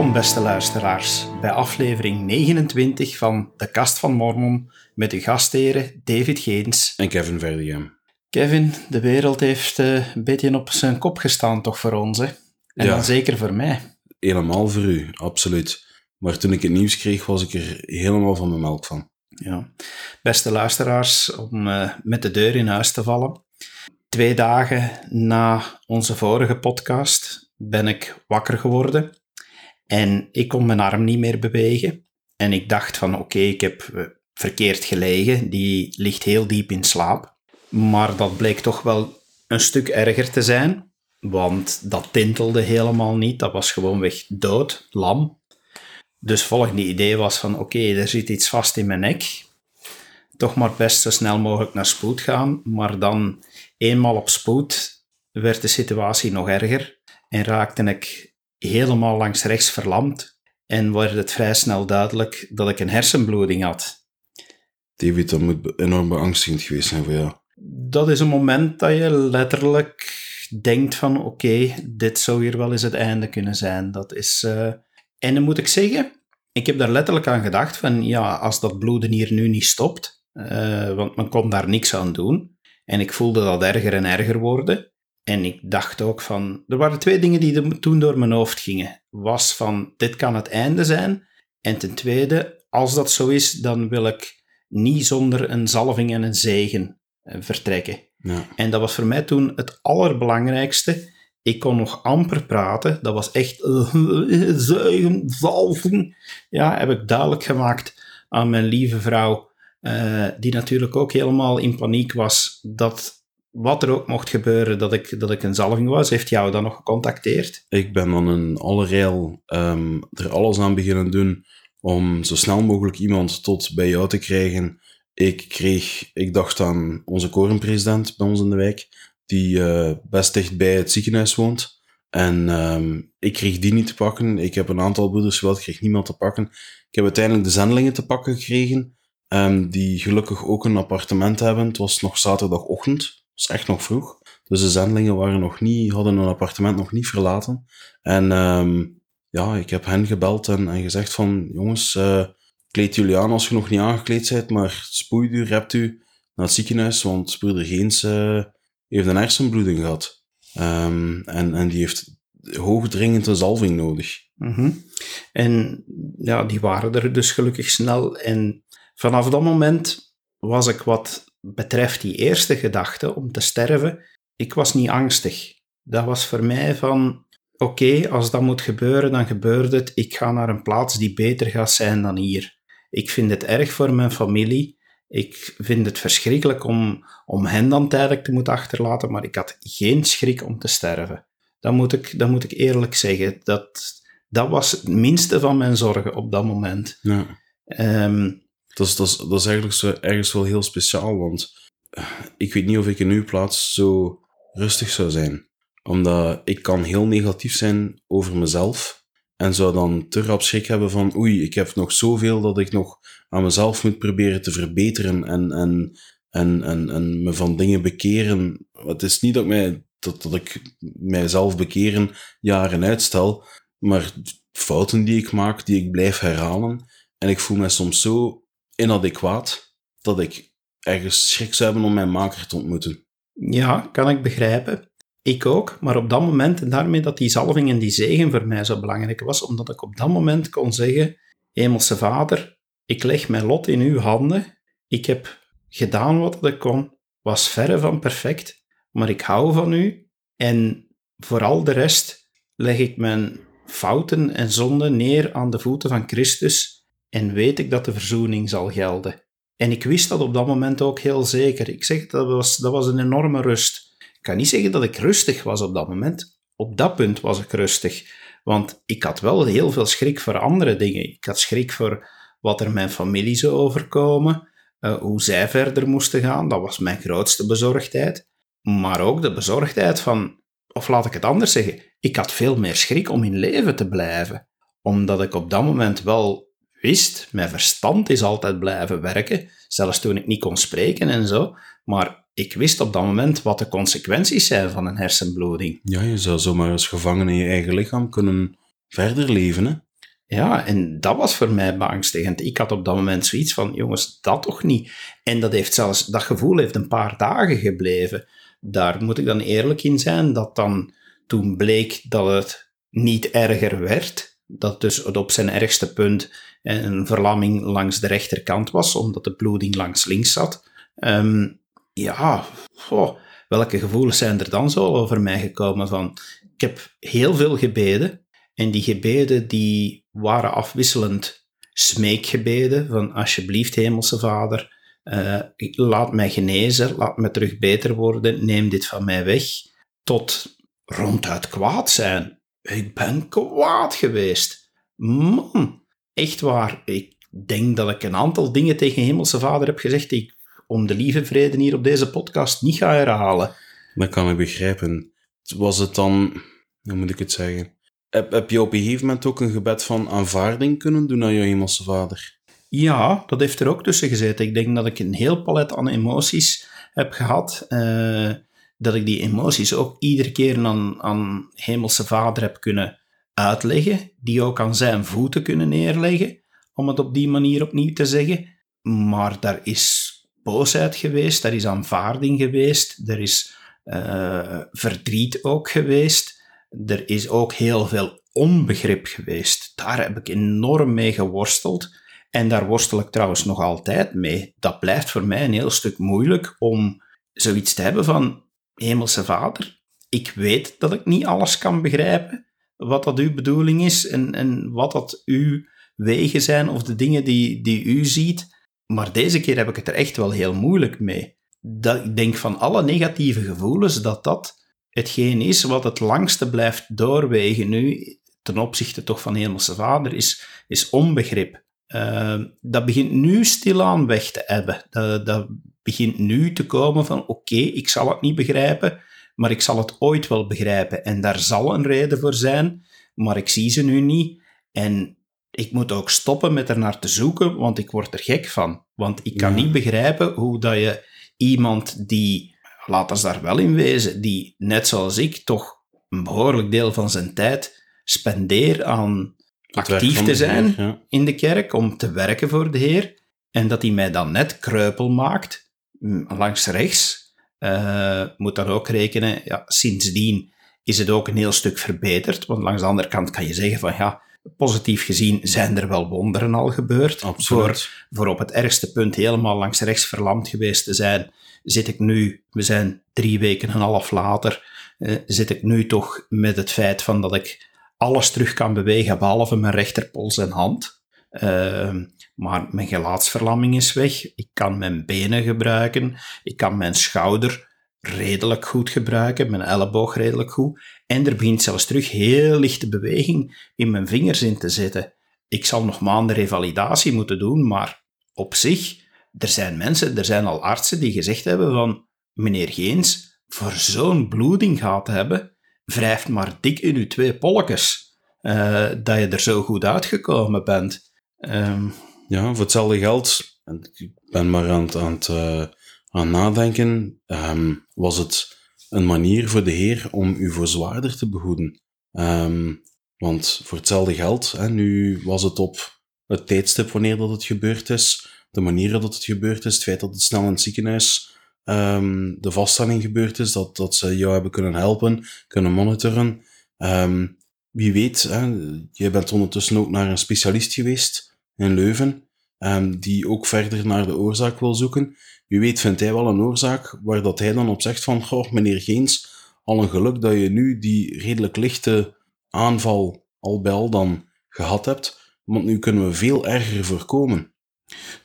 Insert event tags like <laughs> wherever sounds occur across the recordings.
Welkom, beste luisteraars, bij aflevering 29 van De Kast van Mormon met uw gastheren David Geens en Kevin Verdiem. Kevin, de wereld heeft uh, een beetje op zijn kop gestaan, toch voor ons, hè? En ja, dan zeker voor mij. Helemaal voor u, absoluut. Maar toen ik het nieuws kreeg, was ik er helemaal van mijn melk van. Ja, beste luisteraars, om uh, met de deur in huis te vallen. Twee dagen na onze vorige podcast ben ik wakker geworden en ik kon mijn arm niet meer bewegen. En ik dacht van oké, ik heb eh, verkeerd gelegen, die ligt heel diep in slaap. Maar dat bleek toch wel een stuk erger te zijn, want dat tintelde helemaal niet. Dat was gewoonweg dood, lam. Dus volgende idee was van oké, er zit iets vast in mijn nek. Toch maar best zo snel mogelijk naar spoed gaan. Maar dan eenmaal op spoed werd de situatie nog erger en raakte ik helemaal langs rechts verlamd en werd het vrij snel duidelijk dat ik een hersenbloeding had. David, dat moet enorm beangstigend geweest zijn voor jou. Dat is een moment dat je letterlijk denkt van oké, dit zou hier wel eens het einde kunnen zijn. Dat is... Uh... En dan moet ik zeggen, ik heb daar letterlijk aan gedacht van ja, als dat bloeden hier nu niet stopt, uh, want men kon daar niks aan doen. En ik voelde dat erger en erger worden. En ik dacht ook van, er waren twee dingen die toen door mijn hoofd gingen. Was van, dit kan het einde zijn. En ten tweede, als dat zo is, dan wil ik niet zonder een zalving en een zegen eh, vertrekken. Ja. En dat was voor mij toen het allerbelangrijkste. Ik kon nog amper praten. Dat was echt <laughs> uh, zegen, zalving. Ja, heb ik duidelijk gemaakt aan mijn lieve vrouw. Uh, die natuurlijk ook helemaal in paniek was dat wat er ook mocht gebeuren, dat ik, dat ik een zalving was. Heeft jou dan nog gecontacteerd? Ik ben dan in alle um, er alles aan beginnen doen om zo snel mogelijk iemand tot bij jou te krijgen. Ik kreeg, ik dacht aan onze korenpresident bij ons in de wijk, die uh, best dicht bij het ziekenhuis woont. En um, ik kreeg die niet te pakken. Ik heb een aantal broeders geweld, ik kreeg niemand te pakken. Ik heb uiteindelijk de zendelingen te pakken gekregen, um, die gelukkig ook een appartement hebben. Het was nog zaterdagochtend is echt nog vroeg. Dus de zendelingen waren nog niet, hadden hun appartement nog niet verlaten. En um, ja, ik heb hen gebeld en, gezegd van, jongens, uh, kleed jullie aan als je nog niet aangekleed bent, maar spoeit u, u naar het ziekenhuis, want broeder Geens uh, heeft een hersenbloeding gehad. Um, en, en die heeft hoogdringend een zalving nodig. -hmm. En ja, die waren er dus gelukkig snel. En vanaf dat moment was ik wat betreft die eerste gedachte om te sterven, ik was niet angstig. Dat was voor mij van, oké, als dat moet gebeuren, dan gebeurt het. Ik ga naar een plaats die beter gaat zijn dan hier. Ik vind het erg voor mijn familie. Ik vind het verschrikkelijk om, om hen dan tijdelijk te moeten achterlaten, maar ik had geen schrik om te sterven. Dat moet ik, dat moet ik eerlijk zeggen. Dat, dat was het minste van mijn zorgen op dat moment. Ja. Um, dat is, dat is, dat is eigenlijk zo, ergens wel heel speciaal, want ik weet niet of ik in uw plaats zo rustig zou zijn. Omdat ik kan heel negatief zijn over mezelf en zou dan te rap schrik hebben van oei, ik heb nog zoveel dat ik nog aan mezelf moet proberen te verbeteren en, en, en, en, en me van dingen bekeren. Het is niet dat, mij, dat, dat ik mijzelf bekeren jaren uitstel, maar fouten die ik maak, die ik blijf herhalen. En ik voel me soms zo inadequaat dat ik ergens schrik zou hebben om mijn maker te ontmoeten. Ja, kan ik begrijpen. Ik ook, maar op dat moment, en daarmee dat die zalving en die zegen voor mij zo belangrijk was, omdat ik op dat moment kon zeggen, Hemelse Vader, ik leg mijn lot in uw handen, ik heb gedaan wat ik kon, was verre van perfect, maar ik hou van u en vooral de rest leg ik mijn fouten en zonden neer aan de voeten van Christus en weet ik dat de verzoening zal gelden. En ik wist dat op dat moment ook heel zeker. Ik zeg, dat was, dat was een enorme rust. Ik kan niet zeggen dat ik rustig was op dat moment. Op dat punt was ik rustig. Want ik had wel heel veel schrik voor andere dingen. Ik had schrik voor wat er mijn familie zou overkomen, uh, hoe zij verder moesten gaan. Dat was mijn grootste bezorgdheid. Maar ook de bezorgdheid van, of laat ik het anders zeggen, ik had veel meer schrik om in leven te blijven. Omdat ik op dat moment wel wist, mijn verstand is altijd blijven werken, zelfs toen ik niet kon spreken en zo. Maar ik wist op dat moment wat de consequenties zijn van een hersenbloeding. Ja, je zou zomaar als gevangen in je eigen lichaam kunnen verder leven, hè? Ja, en dat was voor mij beangstigend. Ik had op dat moment zoiets van, jongens, dat toch niet. En dat, heeft zelfs, dat gevoel heeft een paar dagen gebleven. Daar moet ik dan eerlijk in zijn, dat dan toen bleek dat het niet erger werd, dat dus op zijn ergste punt een verlamming langs de rechterkant was, omdat de bloeding langs links zat. Ehm, ja, welke gevoelens zijn er dan zo over mij gekomen? Van, ik heb heel veel gebeden en die gebeden die waren afwisselend smeekgebeden van alsjeblieft hemelse vader, uh, laat mij genezen, laat me terug beter worden, neem dit van mij weg, tot ronduit kwaad zijn. Ik ben kwaad geweest. Man, echt waar. Ik denk dat ik een aantal dingen tegen Hemelse Vader heb gezegd die ik om de lieve vrede hier op deze podcast niet ga herhalen. Dat kan ik begrijpen. Was het dan, hoe moet ik het zeggen? Heb, heb je op een gegeven moment ook een gebed van aanvaarding kunnen doen aan je Hemelse Vader? Ja, dat heeft er ook tussen gezeten. Ik denk dat ik een heel palet aan emoties heb gehad. Uh, dat ik die emoties ook iedere keer aan, aan Hemelse Vader heb kunnen uitleggen, die ook aan zijn voeten kunnen neerleggen, om het op die manier opnieuw te zeggen. Maar daar is boosheid geweest, daar is aanvaarding geweest, er is uh, verdriet ook geweest, er is ook heel veel onbegrip geweest. Daar heb ik enorm mee geworsteld. En daar worstel ik trouwens nog altijd mee. Dat blijft voor mij een heel stuk moeilijk om zoiets te hebben van Hemelse Vader, ik weet dat ik niet alles kan begrijpen, wat dat uw bedoeling is en, en wat dat uw wegen zijn of de dingen die, die u ziet. Maar deze keer heb ik het er echt wel heel moeilijk mee. Dat, ik denk van alle negatieve gevoelens dat dat hetgeen is wat het langste blijft doorwegen nu, ten opzichte toch van Hemelse Vader, is, is onbegrip. Uh, dat begint nu stilaan weg te hebben. Dat, dat begint nu te komen van oké, ik zal het niet begrijpen, maar ik zal het ooit wel begrijpen. En daar zal een reden voor zijn, maar ik zie ze nu niet. En ik moet ook stoppen met er naar te zoeken, want ik word er gek van. Want ik kan niet begrijpen hoe dat je iemand die, laat ons daar wel in wezen, die net zoals ik toch een behoorlijk deel van zijn tijd spendeert aan actief te zijn in de kerk, om te werken voor de Heer, en dat hij mij dan net kreupel maakt langs rechts. Uh, moet dan ook rekenen, ja, sindsdien is het ook een heel stuk verbeterd. Want langs de andere kant kan je zeggen van ja, positief gezien zijn er wel wonderen al gebeurd. Voor, voor op het ergste punt helemaal langs rechts verlamd geweest te zijn, zit ik nu, we zijn drie weken en een half later, uh, zit ik nu toch met het feit van dat ik alles terug kan bewegen, behalve mijn rechterpols en hand. Uh, maar mijn gelaatsverlamming is weg. Ik kan mijn benen gebruiken. Ik kan mijn schouder redelijk goed gebruiken, mijn elleboog redelijk goed. En er begint zelfs terug heel lichte beweging in mijn vingers in te zitten. Ik zal nog maanden revalidatie moeten doen, maar op zich, er zijn mensen, er zijn al artsen die gezegd hebben van, meneer Geens, voor zo'n bloeding gehad hebben, wrijft maar dik in uw twee polletjes, uh, dat je er zo goed uitgekomen bent. Um, ja, voor hetzelfde geld, ik ben maar aan het, aan het uh, aan nadenken, um, was het een manier voor de Heer om u voor zwaarder te behoeden. Um, want voor hetzelfde geld, hè, nu was het op het tijdstip wanneer dat het gebeurd is, de manier dat het gebeurd is, het feit dat het snel in het ziekenhuis de vaststelling gebeurd is, dat, dat ze jou hebben kunnen helpen, kunnen monitoren. Wie weet, hè, je bent ondertussen ook naar een specialist geweest in Leuven, um, die ook verder naar de oorzaak wil zoeken. Wie weet vindt hij wel een oorzaak waar dat hij dan op zegt van, goh, meneer Geens, al een geluk dat je nu die redelijk lichte aanval al bij al dan gehad hebt, want nu kunnen we veel erger voorkomen.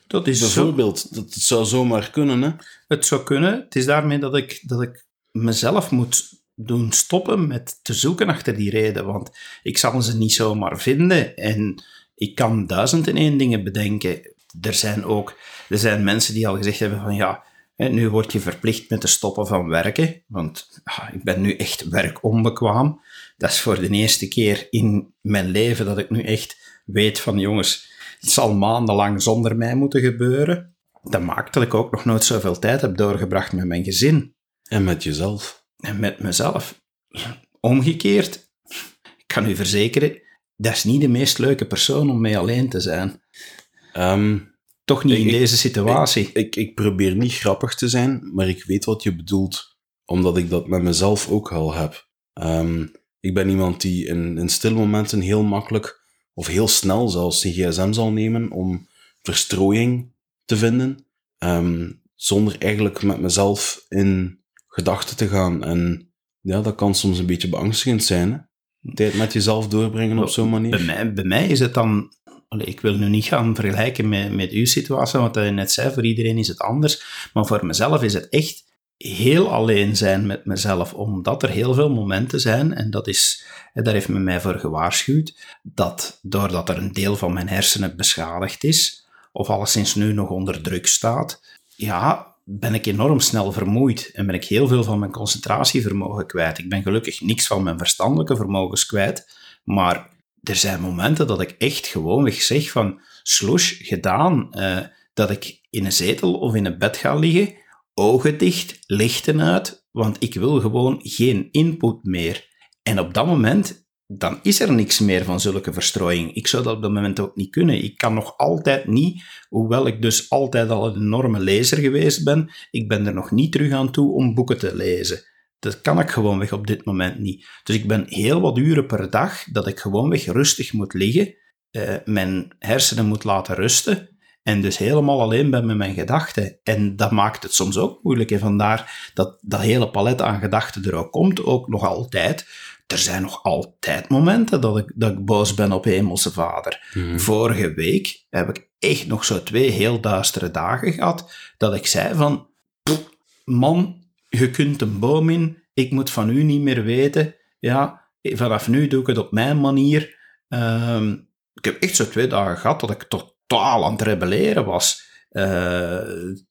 Dat is Bijvoorbeeld, dat het zou zomaar kunnen, hè? Het zou kunnen. Het is daarmee dat ik, dat ik mezelf moet doen stoppen met te zoeken achter die reden, want ik zal ze niet zomaar vinden en ik kan duizend en één dingen bedenken. Er zijn ook er zijn mensen die al gezegd hebben van ja, nu word je verplicht met te stoppen van werken, want ah, ik ben nu echt werkonbekwaam. Dat is voor de eerste keer in mijn leven dat ik nu echt weet van jongens, het zal maandenlang zonder mij moeten gebeuren. Dat maakt dat ik ook nog nooit zoveel tijd heb doorgebracht met mijn gezin. En met jezelf. En met mezelf. Omgekeerd, ik kan u verzekeren, dat is niet de meest leuke persoon om mee alleen te zijn. Ehm, Toch niet in deze situatie. ik, ik probeer niet grappig te zijn, maar ik weet wat je bedoelt, omdat ik dat met mezelf ook al heb. Ehm, ik ben iemand die in, in stille momenten heel makkelijk, of heel snel zelfs, gsm zal nemen om verstrooiing te vinden, ehm, zonder eigenlijk met mezelf in gedachten te gaan. En ja, dat kan soms een beetje beangstigend zijn, hè? Tijd met jezelf doorbrengen op zo'n manier. Bij mij, bij mij is het dan... Ik wil nu niet gaan vergelijken met, met uw situatie, want wat je net zei, voor iedereen is het anders. Maar voor mezelf is het echt heel alleen zijn met mezelf, omdat er heel veel momenten zijn, en dat is, daar heeft men mij voor gewaarschuwd, dat doordat er een deel van mijn hersenen beschadigd is, of alleszins nu nog onder druk staat, ja, ben ik enorm snel vermoeid en ben ik heel veel van mijn concentratievermogen kwijt. Ik ben gelukkig niks van mijn verstandelijke vermogens kwijt, maar er zijn momenten dat ik echt gewoonweg zeg van sloes, gedaan, eh, dat ik in een zetel of in een bed ga liggen, ogen dicht, lichten uit, want ik wil gewoon geen input meer. En op dat moment, dan is er niks meer van zulke verstrooiing. Ik zou dat op dat moment ook niet kunnen. Ik kan nog altijd niet, hoewel ik dus altijd al een enorme lezer geweest ben, ik ben er nog niet terug aan toe om boeken te lezen. Dat kan ik gewoonweg op dit moment niet. Dus ik ben heel wat uren per dag dat ik gewoonweg rustig moet liggen, eh, mijn hersenen moet laten rusten en dus helemaal alleen ben met mijn gedachten. En dat maakt het soms ook moeilijk. En vandaar dat dat hele palet aan gedachten er ook komt, ook nog altijd. Er zijn nog altijd momenten dat ik, dat ik boos ben op Hemelse Vader. Mhm. Vorige week heb ik echt nog zo twee heel duistere dagen gehad, dat ik zei van, "Pff, man, je kunt een boom in, ik moet van u niet meer weten. Ja, vanaf nu doe ik het op mijn manier. Ehm, ik heb echt zo twee dagen gehad dat ik totaal aan het rebelleren was. Eh,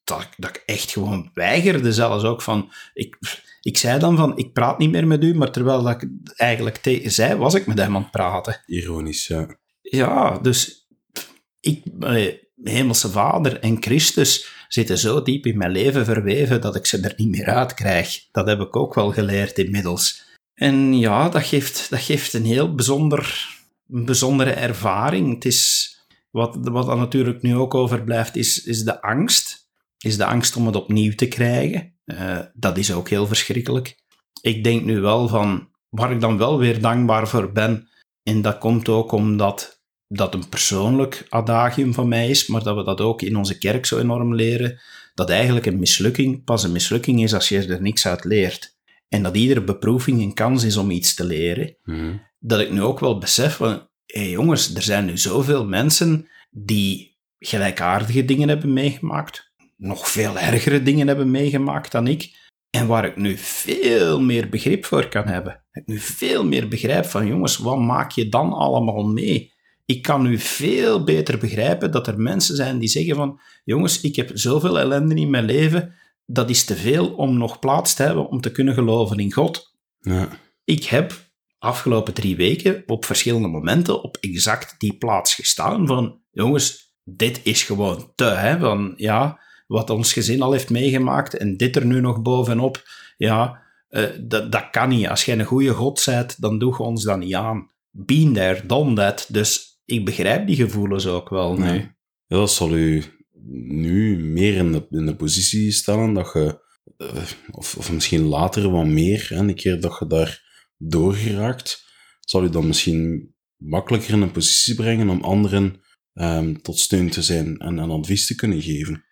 dat, ik- dat ik echt gewoon weigerde zelfs ook van... Ik, ik zei dan van, ik praat niet meer met u, maar terwijl dat ik eigenlijk tegen zei, was ik met hem aan het praten. Ironisch, ja. Ja, dus ik, allee, Hemelse Vader en Christus zitten zo diep in mijn leven verweven dat ik ze er niet meer uit krijg. Dat heb ik ook wel geleerd inmiddels. En ja, dat geeft, dat geeft een heel bijzonder, een bijzondere ervaring. Het is, wat, wat er natuurlijk nu ook overblijft, is, is de angst. Is de angst om het opnieuw te krijgen. Eh, dat is ook heel verschrikkelijk. Ik denk nu wel van, waar ik dan wel weer dankbaar voor ben, en dat komt ook omdat dat een persoonlijk adagium van mij is, maar dat we dat ook in onze kerk zo enorm leren, dat eigenlijk een mislukking pas een mislukking is als je er niks uit leert. En dat iedere beproeving een kans is om iets te leren. Mhm. Dat ik nu ook wel besef van, hé jongens, er zijn nu zoveel mensen die gelijkaardige dingen hebben meegemaakt, nog veel ergere dingen hebben meegemaakt dan ik, en waar ik nu veel meer begrip voor kan hebben. Ik nu veel meer begrijp van, jongens, wat maak je dan allemaal mee? Ik kan nu veel beter begrijpen dat er mensen zijn die zeggen van, jongens, ik heb zoveel ellende in mijn leven, dat is te veel om nog plaats te hebben om te kunnen geloven in God. Ja. Ik heb afgelopen drie weken op verschillende momenten op exact die plaats gestaan van, jongens, dit is gewoon te, hè, van, ja, wat ons gezin al heeft meegemaakt en dit er nu nog bovenop, ja, eh, dat, dat kan niet. Als jij een goede God bent, dan doe je ons dat niet aan. Been there, done that. Dus ik begrijp die gevoelens ook wel. Ja, dat zal u nu meer in de, in de positie stellen dat je, eh, of, of misschien later wat meer, hè, een keer dat je daar doorgeraakt, zal u dan misschien makkelijker in een positie brengen om anderen ehm, tot steun te zijn en, en advies te kunnen geven.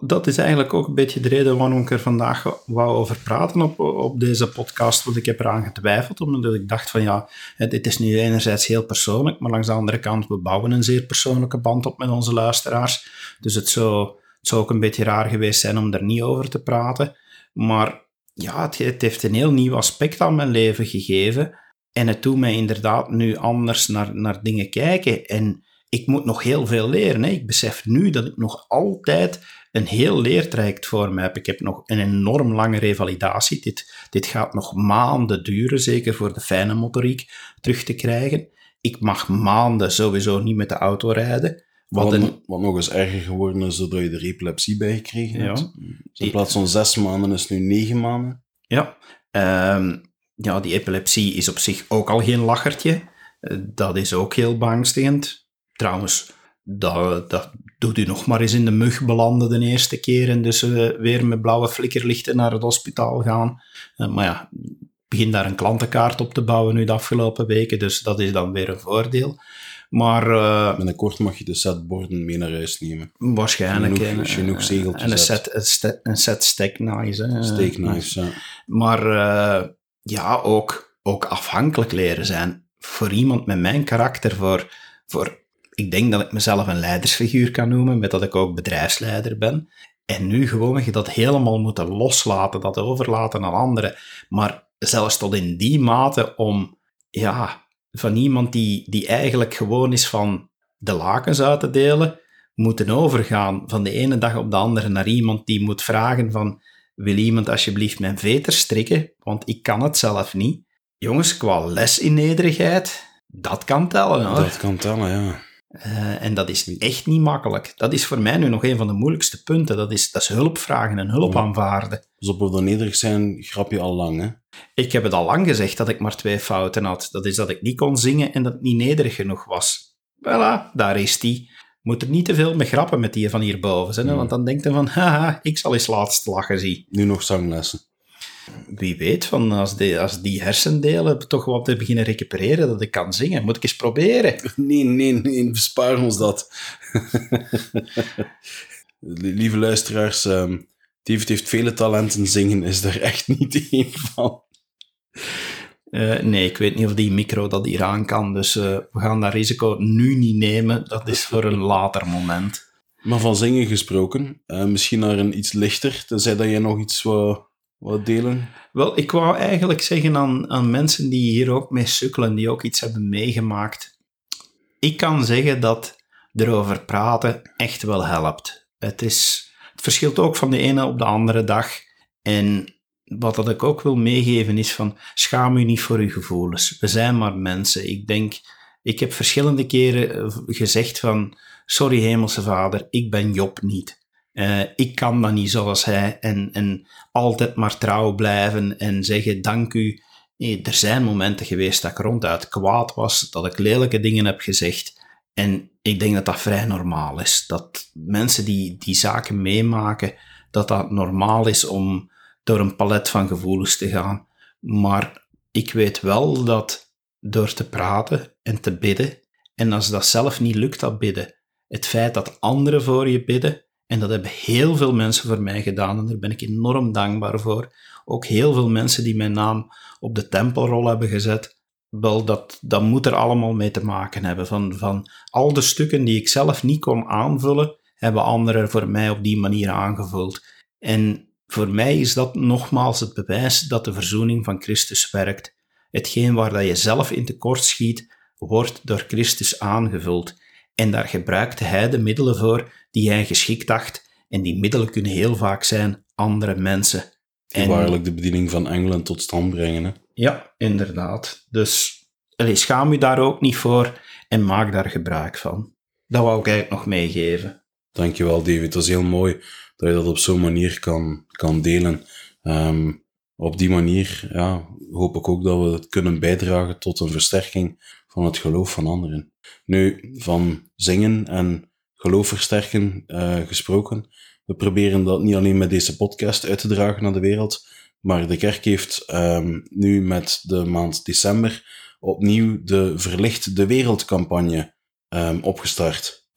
Dat is eigenlijk ook een beetje de reden waarom ik er vandaag wou over praten op, op deze podcast. Want ik heb eraan getwijfeld, omdat ik dacht van ja, dit is nu enerzijds heel persoonlijk, maar langs de andere kant, we bouwen een zeer persoonlijke band op met onze luisteraars. Dus het zou, het zou ook een beetje raar geweest zijn om er niet over te praten. Maar ja, het, het heeft een heel nieuw aspect aan mijn leven gegeven. En het doet mij inderdaad nu anders naar, naar dingen kijken. En ik moet nog heel veel leren. Hè. Ik besef nu dat ik nog altijd een heel leertraject voor me heb. Ik heb nog een enorm lange revalidatie. Dit, dit gaat nog maanden duren, zeker voor de fijne motoriek terug te krijgen. Ik mag maanden sowieso niet met de auto rijden. Wat Wat, een, wat nog eens erger geworden is doordat je er epilepsie bij gekregen Ja. hebt. Dus in plaats van zes maanden is het nu negen maanden. Ja, ehm, ja, die epilepsie is op zich ook al geen lachertje. Eh, dat is ook heel beangstigend. Trouwens, dat, dat doet u nog maar eens in de mug belanden de eerste keer en dus uh, weer met blauwe flikkerlichten naar het hospitaal gaan. Uh, maar ja, begin daar een klantenkaart op te bouwen nu de afgelopen weken, dus dat is dan weer een voordeel. Maar... Uh, Binnenkort mag je de set borden mee naar huis nemen. Waarschijnlijk. Genoeg, en, genoeg zegeltjes en een set, een set, een set ja. Maar ja, ook, ook afhankelijk leren zijn. Voor iemand met mijn karakter, voor, voor ik denk dat ik mezelf een leidersfiguur kan noemen, met dat ik ook bedrijfsleider ben. En nu gewoon dat helemaal moeten loslaten, dat overlaten aan anderen. Maar zelfs tot in die mate om, ja, van iemand die, die eigenlijk gewoon is van de lakens uit te delen, moeten overgaan van de ene dag op de andere naar iemand die moet vragen van, wil iemand alsjeblieft mijn veter strikken, want ik kan het zelf niet. Jongens, qua les in nederigheid, dat kan tellen hoor. Dat kan tellen, ja. Uh, en dat is echt niet makkelijk. Dat is voor mij nu nog een van de moeilijkste punten. Dat is, dat is hulp vragen en hulp ja. aanvaarden. Dus op we nederig zijn, grap je al lang, hè? Ik heb het al lang gezegd dat ik maar twee fouten had. Dat is dat ik niet kon zingen en dat ik niet nederig genoeg was. Voilà, daar is die. Moet er niet te veel mee grappen met die van hierboven zijn, ja. want dan denkt hij van, haha, ik zal eens laatst lachen zien. Nu nog zanglessen wie weet, van als, die, als die hersendelen toch wat beginnen recupereren, dat ik kan zingen. Moet ik eens proberen? <laughs> Nee, nee, nee, bespaar ons dat. <laughs> Lieve luisteraars, um, David heeft vele talenten, zingen is er echt niet één van. Uh, nee, ik weet niet of die micro dat hier aan kan, dus uh, we gaan dat risico nu niet nemen. Dat is voor een later moment. Maar van zingen gesproken, uh, misschien naar een iets lichter, tenzij dat je nog iets wat wat delen? Wel, ik wou eigenlijk zeggen aan, aan mensen die hier ook mee sukkelen, die ook iets hebben meegemaakt. Ik kan zeggen dat erover praten echt wel helpt. Het, is, het verschilt ook van de ene op de andere dag. En wat dat ik ook wil meegeven is van, schaam u niet voor uw gevoelens. We zijn maar mensen. Ik denk, ik heb verschillende keren gezegd van, sorry hemelse vader, ik ben Job niet. Uh, ik kan dat niet zoals hij. En, en altijd maar trouw blijven en zeggen dank u. Nee, er zijn momenten geweest dat ik ronduit kwaad was, dat ik lelijke dingen heb gezegd. En ik denk dat dat vrij normaal is. Dat mensen die die zaken meemaken, dat dat normaal is om door een palet van gevoelens te gaan. Maar ik weet wel dat door te praten en te bidden, en als dat zelf niet lukt, dat bidden, het feit dat anderen voor je bidden, en dat hebben heel veel mensen voor mij gedaan en daar ben ik enorm dankbaar voor. Ook heel veel mensen die mijn naam op de tempelrol hebben gezet. Wel, dat, dat moet er allemaal mee te maken hebben. Van, van al de stukken die ik zelf niet kon aanvullen, hebben anderen voor mij op die manier aangevuld. En voor mij is dat nogmaals het bewijs dat de verzoening van Christus werkt. Hetgeen waar dat je zelf in tekort schiet, wordt door Christus aangevuld. En daar gebruikte hij de middelen voor die hij geschikt dacht. En die middelen kunnen heel vaak zijn andere mensen. En waarlijk de bediening van Engeland tot stand brengen. Hè? Ja, inderdaad. Dus allez, schaam u daar ook niet voor en maak daar gebruik van. Dat wou ik eigenlijk nog meegeven. Dankjewel, David. Dat is heel mooi dat je dat op zo'n manier kan, kan delen. Um, op die manier ja, hoop ik ook dat we het kunnen bijdragen tot een versterking van het geloof van anderen. Nu, van zingen en geloof versterken uh, gesproken. We proberen dat niet alleen met deze podcast uit te dragen naar de wereld, maar de kerk heeft um, nu met de maand december opnieuw de Verlicht de Wereld campagne um, opgestart.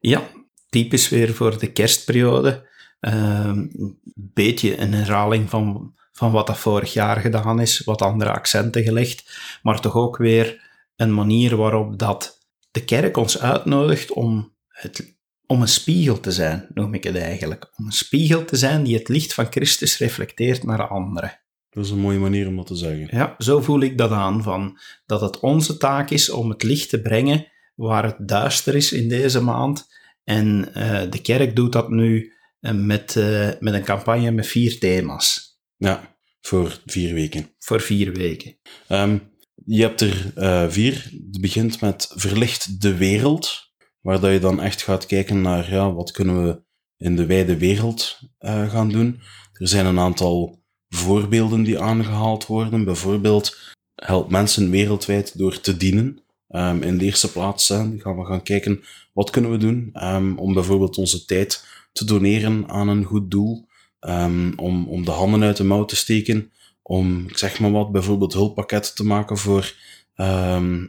Ja, typisch weer voor de kerstperiode. Een um, beetje een herhaling van, van wat dat vorig jaar gedaan is, wat andere accenten gelegd, maar toch ook weer een manier waarop dat de kerk ons uitnodigt om, het, om een spiegel te zijn, noem ik het eigenlijk. Om een spiegel te zijn die het licht van Christus reflecteert naar anderen. Dat is een mooie manier om dat te zeggen. Ja, zo voel ik dat aan, van dat het onze taak is om het licht te brengen waar het duister is in deze maand. En uh, de kerk doet dat nu uh, met, uh, met een campagne met vier thema's. Ja, voor vier weken. Voor vier weken. Um, je hebt er vier. Het begint met Verlicht de Wereld, waar dat je dan echt gaat kijken naar ja, wat kunnen we in de wijde wereld uh, gaan doen. Er zijn een aantal voorbeelden die aangehaald worden. Bijvoorbeeld, help mensen wereldwijd door te dienen. Um, in de eerste plaats gaan we gaan kijken wat kunnen we doen um, om bijvoorbeeld onze tijd te doneren aan een goed doel, um, om, om de handen uit de mouw te steken, om, ik zeg maar wat, bijvoorbeeld hulppakketten te maken voor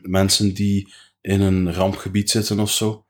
mensen die in een rampgebied zitten of zo.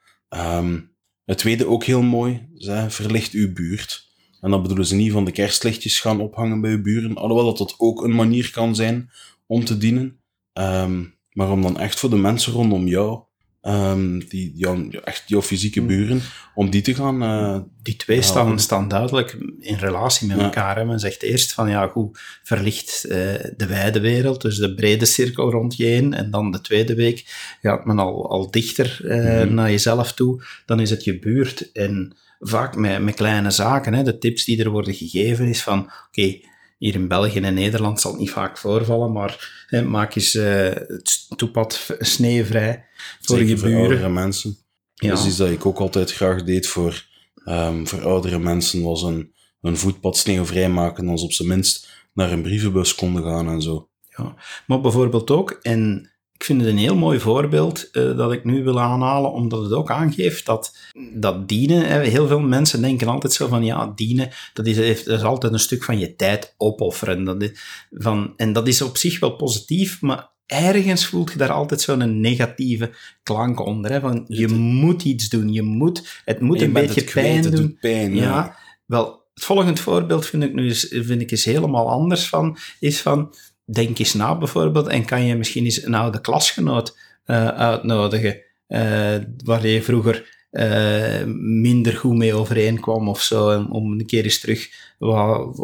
Het tweede ook heel mooi, verlicht uw buurt. En dat bedoelen ze niet van de kerstlichtjes gaan ophangen bij uw buren, alhoewel dat dat ook een manier kan zijn om te dienen. Um, maar om dan echt voor de mensen rondom jou, um, die, echt jouw fysieke mm. buren, om die te gaan. Uh, die twee staan, staan duidelijk in relatie met elkaar. Hè. Men zegt eerst van ja, goed, verlicht uh, de wijde wereld, dus de brede cirkel rond je heen. En dan de tweede week gaat men al, al dichter uh, mm. naar jezelf toe. Dan is het je buurt. En vaak met, met kleine zaken, hè, de tips die er worden gegeven, is van oké. Hier in België en Nederland zal het niet vaak voorvallen, maar hè, maak eens uh, het toepad sneeuwvrij voor je buren. Voor oudere mensen. Ja. Is iets dat ik ook altijd graag deed voor, um, voor oudere mensen, was een, een voetpad sneeuwvrij maken, als op zijn minst naar een brievenbus konden gaan en zo. Ja, maar bijvoorbeeld ook, en ik vind het een heel mooi voorbeeld uh, dat ik nu wil aanhalen, omdat het ook aangeeft dat, dat dienen, heel veel mensen denken altijd zo van, ja, dienen, dat is, dat is altijd een stuk van je tijd opofferen. Dat is, van, en dat is op zich wel positief, maar ergens voelt je daar altijd zo'n negatieve klank onder. Hè, van, je moet iets doen, je moet, het moet een beetje pijn doen. Pijn, ja. ja. Wel, het volgende voorbeeld vind ik nu vind ik is helemaal anders van, is van, denk eens na bijvoorbeeld en kan je misschien eens een oude klasgenoot uh, uitnodigen, uh, waar je vroeger uh, minder goed mee overeenkwam of zo, om een keer eens terug wat,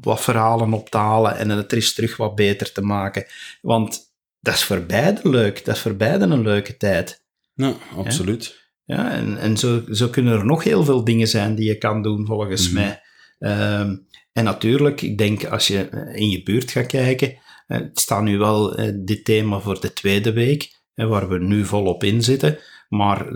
wat verhalen op te halen en het er eens terug wat beter te maken. Want dat is voor beide leuk, dat is voor beide een leuke tijd. Ja, absoluut. Ja, en, en zo, zo kunnen er nog heel veel dingen zijn die je kan doen, volgens mm mij. Um, en natuurlijk, ik denk als je eh, in je buurt gaat kijken, eh, het staat nu wel eh, dit thema voor de tweede week, waar we nu volop in zitten. Maar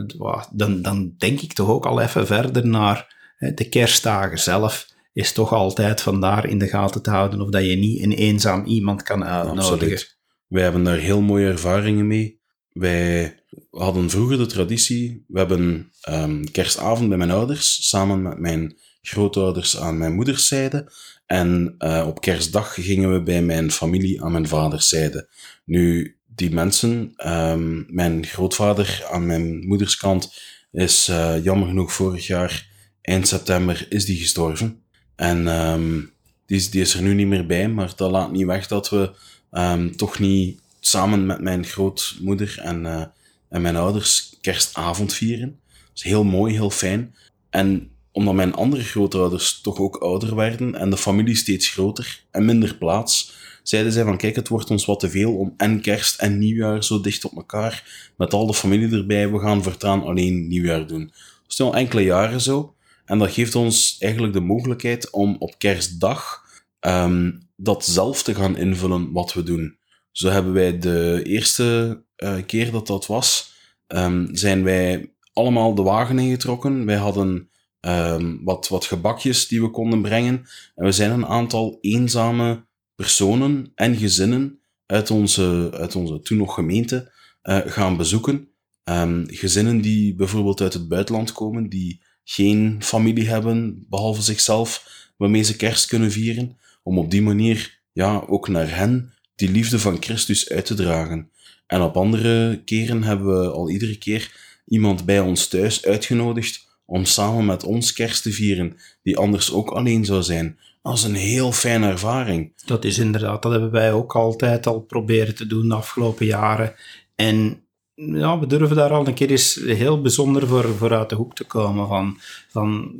dan, dan denk ik toch ook al even verder naar de kerstdagen zelf. Is toch altijd vandaar in de gaten te houden of dat je niet een eenzaam iemand kan uitnodigen. Wij hebben daar heel mooie ervaringen mee. Wij hadden vroeger de traditie, we hebben um, kerstavond bij mijn ouders, samen met mijn grootouders aan mijn moederszijde. En uh, op kerstdag gingen we bij mijn familie aan mijn vaderszijde. Nu, die mensen, um, mijn grootvader aan mijn moederskant is uh, jammer genoeg vorig jaar, eind september, is die gestorven. En um, die, is, die is er nu niet meer bij, maar dat laat niet weg dat we um, toch niet samen met mijn grootmoeder en, uh, en mijn ouders kerstavond vieren. Dat is heel mooi, heel fijn. En omdat mijn andere grootouders toch ook ouder werden en de familie steeds groter en minder plaats, zeiden zij van kijk, het wordt ons wat te veel om en kerst en nieuwjaar zo dicht op elkaar, met al de familie erbij, we gaan voortaan alleen nieuwjaar doen. Dat is al enkele jaren zo. En dat geeft ons eigenlijk de mogelijkheid om op kerstdag um, dat zelf te gaan invullen wat we doen. Zo hebben wij de eerste uh, keer dat dat was, um, zijn wij allemaal de wagen ingetrokken. Wij hadden um, wat, wat gebakjes die we konden brengen. En we zijn een aantal eenzame personen en gezinnen uit onze, uit onze toen nog gemeente uh, gaan bezoeken. Um, gezinnen die bijvoorbeeld uit het buitenland komen, die geen familie hebben, behalve zichzelf, waarmee ze kerst kunnen vieren, om op die manier ja, ook naar hen die liefde van Christus uit te dragen. En op andere keren hebben we al iedere keer iemand bij ons thuis uitgenodigd om samen met ons kerst te vieren, die anders ook alleen zou zijn. Dat is een heel fijne ervaring. Dat is inderdaad, dat hebben wij ook altijd al proberen te doen de afgelopen jaren. En ja, we durven daar al een keer eens heel bijzonder voor, voor uit de hoek te komen. Van, van,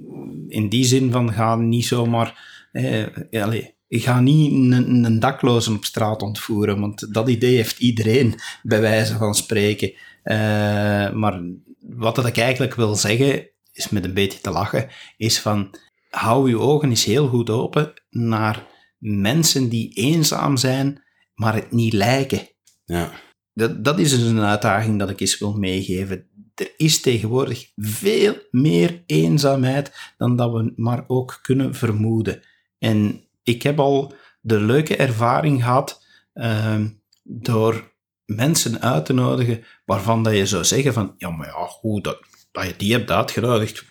in die zin van ga niet zomaar... Eh, allez, ik ga niet een, een daklozen op straat ontvoeren, want dat idee heeft iedereen, bij wijze van spreken. Uh, maar wat dat ik eigenlijk wil zeggen, is met een beetje te lachen, is van hou je ogen eens heel goed open naar mensen die eenzaam zijn, maar het niet lijken. Ja. Dat, dat is dus een uitdaging dat ik eens wil meegeven. Er is tegenwoordig veel meer eenzaamheid dan dat we maar ook kunnen vermoeden. En ik heb al de leuke ervaring gehad uh, door mensen uit te nodigen waarvan dat je zou zeggen van, ja, maar ja, goed, dat, dat die hebt uitgenodigd,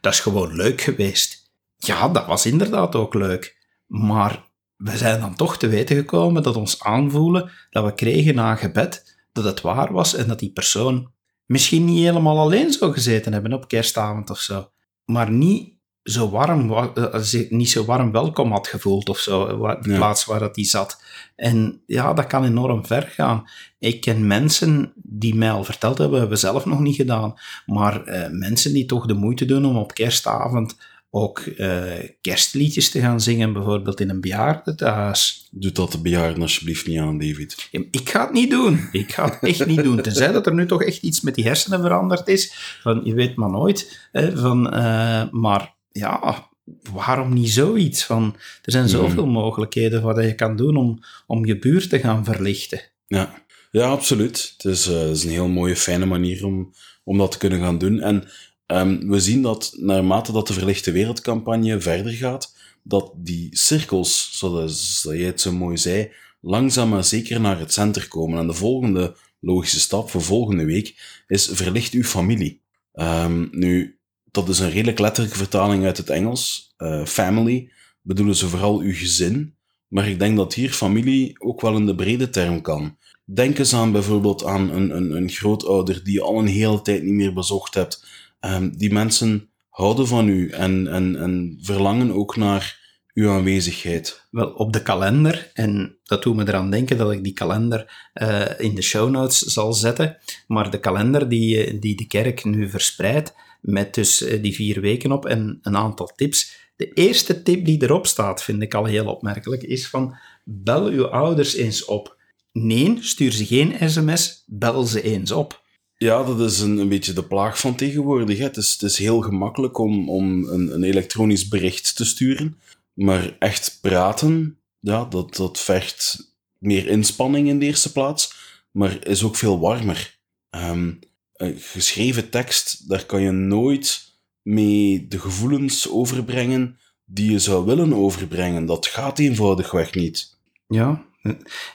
dat is gewoon leuk geweest. Ja, dat was inderdaad ook leuk. Maar we zijn dan toch te weten gekomen dat ons aanvoelen dat we kregen na gebed, dat het waar was en dat die persoon misschien niet helemaal alleen zou gezeten hebben op kerstavond of zo, maar niet zo warm, uh, niet zo warm welkom had gevoeld of zo, de ja. plaats waar dat die zat. En ja, dat kan enorm ver gaan. Ik ken mensen die mij al verteld hebben, hebben we zelf nog niet gedaan, maar uh, mensen die toch de moeite doen om op kerstavond ook uh, kerstliedjes te gaan zingen, bijvoorbeeld in een bejaardentehuis. Doe dat de bejaarden alsjeblieft niet aan, David. Ik ga het niet doen. Ik ga het echt niet doen. Tenzij dat er nu toch echt iets met die hersenen veranderd is. Van, je weet maar nooit. Hè, van, uh, maar ja, waarom niet zoiets? Van, er zijn zoveel mogelijkheden wat je kan doen om, om je buurt te gaan verlichten. Ja, ja absoluut. Het is, uh, het is een heel mooie, fijne manier om, om dat te kunnen gaan doen. En Um, we zien dat naarmate dat de Verlichte Wereldcampagne verder gaat, dat die cirkels, zoals jij het zo mooi zei, langzaam maar zeker naar het centrum komen. En de volgende logische stap voor volgende week is verlicht uw familie. Um, nu, dat is een redelijk letterlijke vertaling uit het Engels. Uh, family bedoelen ze vooral uw gezin. Maar ik denk dat hier familie ook wel in de brede term kan. Denk eens aan bijvoorbeeld aan een, een, een grootouder die je al een hele tijd niet meer bezocht hebt um, die mensen houden van u en, en, en verlangen ook naar uw aanwezigheid? Wel, op de kalender, en dat doet me eraan denken dat ik die kalender uh, in de show notes zal zetten, maar de kalender die, eh, die de kerk nu verspreidt, met dus eh, die vier weken op en een aantal tips. De eerste tip die erop staat, vind ik al heel opmerkelijk, is van bel uw ouders eens op. Nee, stuur ze geen sms, bel ze eens op. Ja, dat is een, een beetje de plaag van tegenwoordig. Hè. Het, is, het is heel gemakkelijk om, om een, een elektronisch bericht te sturen. Maar echt praten, ja, dat, dat vergt meer inspanning in de eerste plaats. Maar is ook veel warmer. Um, een geschreven tekst, daar kan je nooit mee de gevoelens overbrengen die je zou willen overbrengen. Dat gaat eenvoudigweg niet. Ja,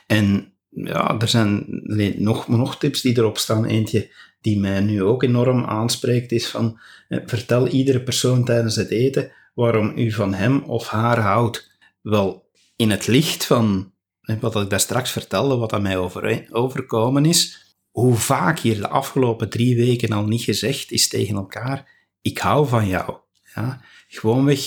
en ja, er zijn nog, nog tips die erop staan. Eentje die mij nu ook enorm aanspreekt is van eh, vertel iedere persoon tijdens het eten waarom u van hem of haar houdt. Wel, in het licht van wat ik daar straks vertelde, wat aan mij over, overkomen is, hoe vaak hier de afgelopen drie weken al niet gezegd is tegen elkaar, ik hou van jou. Ja? Gewoonweg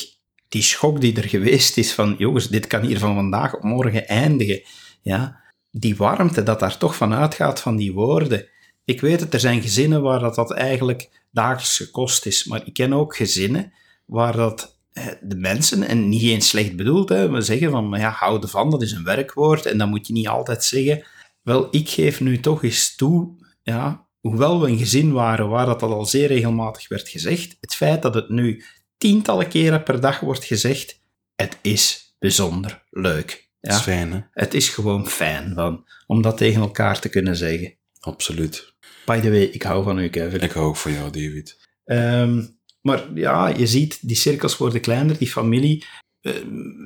die schok die er geweest is van, jongens, dit kan hier van vandaag op morgen eindigen. Ja? die warmte dat daar toch van uitgaat van die woorden. Ik weet het, er zijn gezinnen waar dat, dat eigenlijk dagelijks kost is, maar ik ken ook gezinnen waar dat eh, de mensen, en niet eens slecht bedoeld, hè, we zeggen van, ja, houden van, dat is een werkwoord en dat moet je niet altijd zeggen. Wel, ik geef nu toch eens toe, ja, hoewel we een gezin waren waar dat, al zeer regelmatig werd gezegd, het feit dat het nu tientallen keren per dag wordt gezegd, het is bijzonder leuk. Ja? Het is fijn, hè? Het is gewoon fijn van, om dat tegen elkaar te kunnen zeggen. Absoluut. By the way, ik hou van u, Kevin. Ik hou ook van jou, David. Um, maar ja, je ziet, die cirkels worden kleiner, die familie. Uh,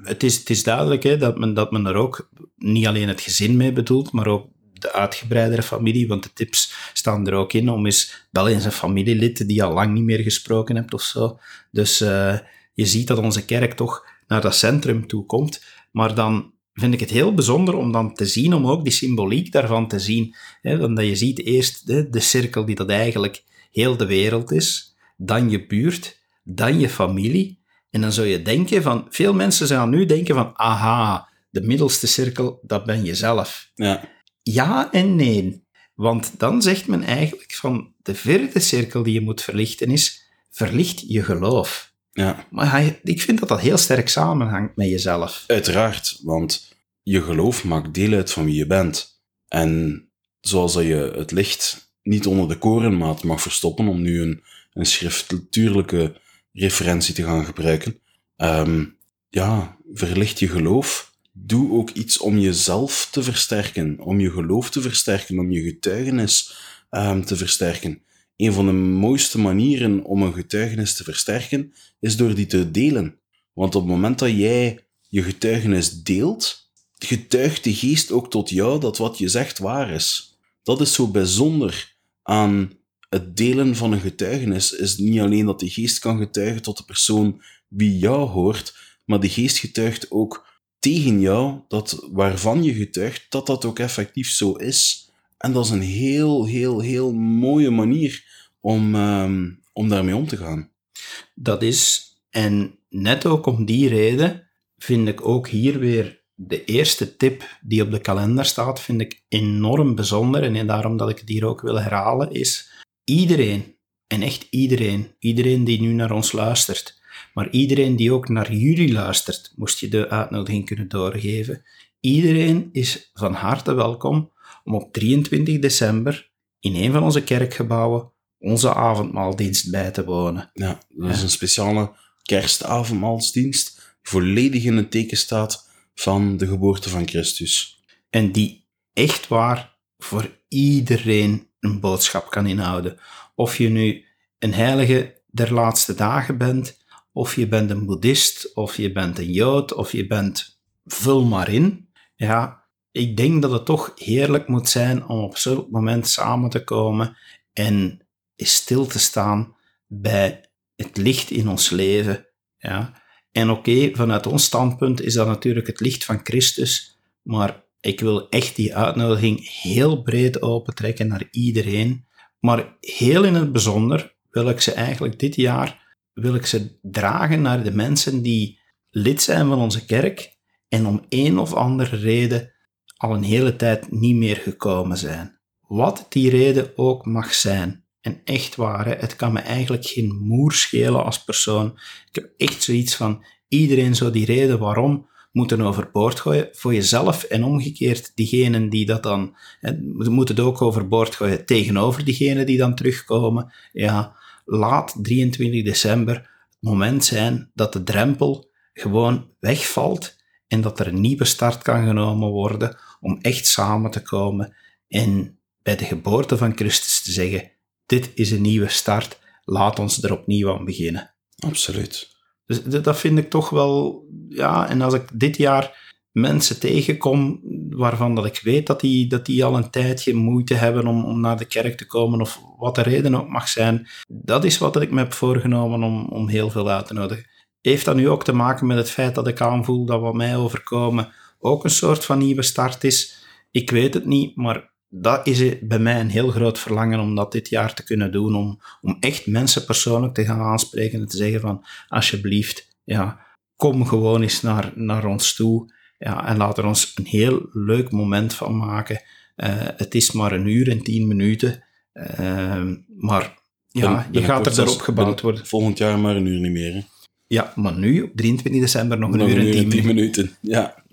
het, is, het is duidelijk hè, dat, men, dat men er ook niet alleen het gezin mee bedoelt, maar ook de uitgebreidere familie, want de tips staan er ook in om eens wel eens een familielid die al lang niet meer gesproken hebt of zo. Dus uh, je ziet dat onze kerk toch naar dat centrum toe komt, maar dan vind ik het heel bijzonder om dan te zien, om ook die symboliek daarvan te zien. Hè, dat je ziet eerst de cirkel die dat eigenlijk heel de wereld is, dan je buurt, dan je familie. En dan zou je denken van, veel mensen gaan nu denken van, aha, de middelste cirkel, dat ben je zelf. Ja. ja en nee. Want dan zegt men eigenlijk van, de vierde cirkel die je moet verlichten is, verlicht je geloof. Ja. Maar hij, ik vind dat dat heel sterk samenhangt met jezelf. Uiteraard, want je geloof maakt deel uit van wie je bent. En zoals dat je het licht niet onder de korenmaat mag verstoppen, om nu een, een schriftuurlijke referentie te gaan gebruiken, um, ja, verlicht je geloof. Doe ook iets om jezelf te versterken, om je geloof te versterken, om je getuigenis um, te versterken een van de mooiste manieren om een getuigenis te versterken, is door die te delen. Want op het moment dat jij je getuigenis deelt, getuigt de geest ook tot jou dat wat je zegt waar is. dat is zo bijzonder aan het delen van een getuigenis. Is niet alleen dat de geest kan getuigen tot de persoon wie jou hoort, maar de geest getuigt ook tegen jou, dat waarvan je getuigt, dat dat ook effectief zo is. En dat is een heel, heel, heel mooie manier om, ehm, om daarmee om te gaan. Dat is, en net ook om die reden, vind ik ook hier weer de eerste tip die op de kalender staat, vind ik enorm bijzonder. En daarom dat ik het hier ook wil herhalen, is iedereen, en echt iedereen, iedereen die nu naar ons luistert, maar iedereen die ook naar jullie luistert, moest je de uitnodiging kunnen doorgeven. Iedereen is van harte welkom om op 23 december in een van onze kerkgebouwen onze avondmaaldienst bij te wonen. Ja, dat is een speciale kerstavondmaalsdienst, volledig in het teken staat van de geboorte van Christus. En die echt waar voor iedereen een boodschap kan inhouden. Of je nu een heilige der laatste dagen bent, of je bent een boeddhist, of je bent een jood, of je bent vul maar in. Ja, ik denk dat het toch heerlijk moet zijn om op zo'n moment samen te komen en stil te staan bij het licht in ons leven. Ja. En oké, vanuit ons standpunt is dat natuurlijk het licht van Christus, maar ik wil echt die uitnodiging heel breed opentrekken naar iedereen. Maar heel in het bijzonder wil ik ze eigenlijk dit jaar wil ik ze dragen naar de mensen die lid zijn van onze kerk en om een of andere reden al een hele tijd niet meer gekomen zijn. Wat die reden ook mag zijn. En echt waar, het kan me eigenlijk geen moer schelen als persoon. Ik heb echt zoiets van, iedereen zou die reden waarom moeten overboord gooien voor jezelf en omgekeerd diegenen die dat dan, we moeten het ook overboord gooien tegenover diegenen die dan terugkomen. Ja, laat 23 december het moment zijn dat de drempel gewoon wegvalt en dat er een nieuwe start kan genomen worden om echt samen te komen en bij de geboorte van Christus te zeggen, dit is een nieuwe start, laat ons er opnieuw aan beginnen. Absoluut. Dus dat vind ik toch wel, ja, en als ik dit jaar mensen tegenkom waarvan dat ik weet dat die, dat die al een tijdje moeite hebben om, om naar de kerk te komen, of wat de reden ook mag zijn, dat is wat ik me heb voorgenomen om, om heel veel uit te nodigen. Heeft dat nu ook te maken met het feit dat ik aanvoel dat wat mij overkomen ook een soort van nieuwe start is? Ik weet het niet, maar dat is bij mij een heel groot verlangen om dat dit jaar te kunnen doen, om, om echt mensen persoonlijk te gaan aanspreken en te zeggen van, alsjeblieft, ja, kom gewoon eens naar, naar ons toe ja, en laat er ons een heel leuk moment van maken. Uh, het is maar een uur en tien minuten, uh, maar ja, je gaat er erop gebouwd worden. Volgend jaar maar een uur niet meer. Hè? Ja, maar nu, op 23 december, nog een uur en tien, minuten. Ja.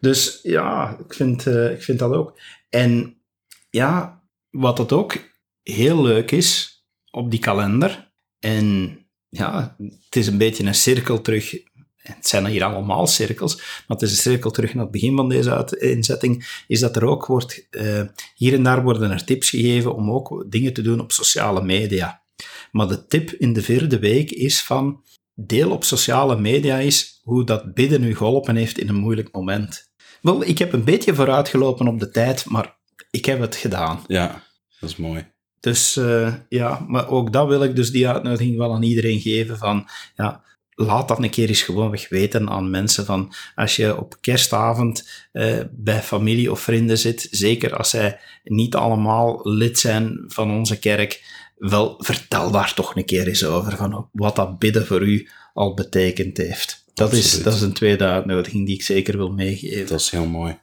Dus ja, ik vind, uh, ik vind dat ook. En ja, wat het ook heel leuk is op die kalender, en ja, het is een beetje een cirkel terug het zijn hier allemaal cirkels, maar het is een cirkel terug naar het begin van deze inzetting, is dat er ook wordt, uh, hier en daar worden er tips gegeven om ook dingen te doen op sociale media. Maar de tip in de vierde week is van, deel op sociale media is hoe dat bidden u geholpen heeft in een moeilijk moment. Wel, ik heb een beetje vooruitgelopen op de tijd, maar ik heb het gedaan. Ja, dat is mooi. Dus uh, ja, maar ook dat wil ik dus die uitnodiging wel aan iedereen geven van, ja, laat dat een keer eens gewoon weten aan mensen van als je op kerstavond uh, bij familie of vrienden zit, zeker als zij niet allemaal lid zijn van onze kerk, wel vertel daar toch een keer eens over van wat dat bidden voor u al betekend heeft. Dat is, dat is een tweede uitnodiging die ik zeker wil meegeven. Dat is heel mooi.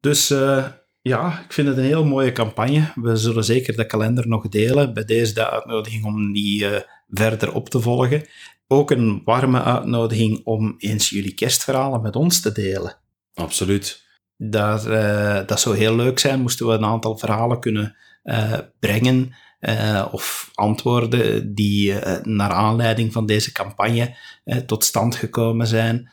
Dus uh, ja, ik vind het een heel mooie campagne. We zullen zeker de kalender nog delen. Bij deze de uitnodiging om die uh, verder op te volgen ook een warme uitnodiging om eens jullie kerstverhalen met ons te delen. Absoluut. Dat, uh, dat zou heel leuk zijn, moesten we een aantal verhalen kunnen brengen uh, of antwoorden die naar aanleiding van deze campagne tot stand gekomen zijn.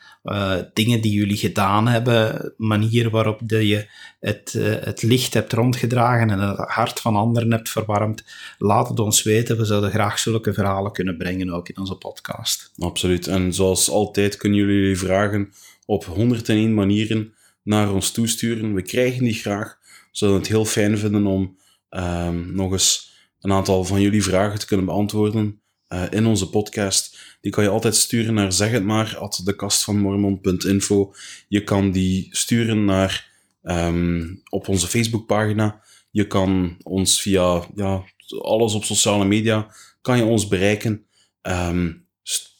dingen die jullie gedaan hebben, manier waarop de je het, het licht hebt rondgedragen en het hart van anderen hebt verwarmd. Laat het ons weten. We zouden graag zulke verhalen kunnen brengen ook in onze podcast. Absoluut. En zoals altijd kunnen jullie vragen op 101 manieren naar ons toesturen. We krijgen die graag zouden het heel fijn vinden om ehm, nog eens een aantal van jullie vragen te kunnen beantwoorden uh, in onze podcast. Die kan je altijd sturen naar zeg het maar at dekastvanmormon.info. Je kan die sturen naar um, op onze Facebookpagina. Je kan ons via ja, alles op sociale media kan je ons bereiken. Um,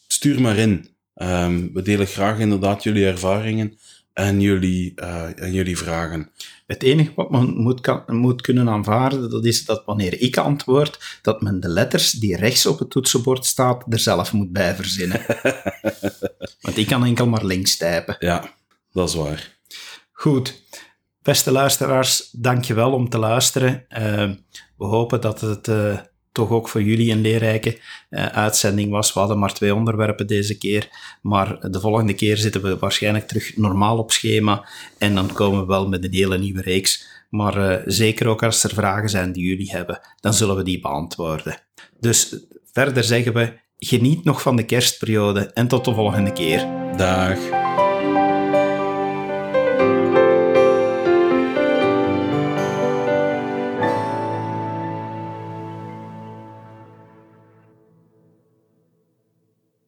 stuur maar in. Um, we delen graag inderdaad jullie ervaringen en jullie, uh, en jullie vragen. Het enige wat men moet, kan, moet kunnen aanvaarden, dat is dat wanneer ik antwoord, dat men de letters die rechts op het toetsenbord staat, er zelf moet bij verzinnen. <laughs> Want ik kan enkel maar links typen. Ja, dat is waar. Goed. Beste luisteraars, dankjewel om te luisteren. Uh, we hopen dat het uh, toch ook voor jullie een leerrijke uh, uitzending was. We hadden maar twee onderwerpen deze keer, maar de volgende keer zitten we waarschijnlijk terug normaal op schema en dan komen we wel met een hele nieuwe reeks. Maar uh, zeker ook als er vragen zijn die jullie hebben, dan zullen we die beantwoorden. Dus verder zeggen we, geniet nog van de kerstperiode en tot de volgende keer. Dag.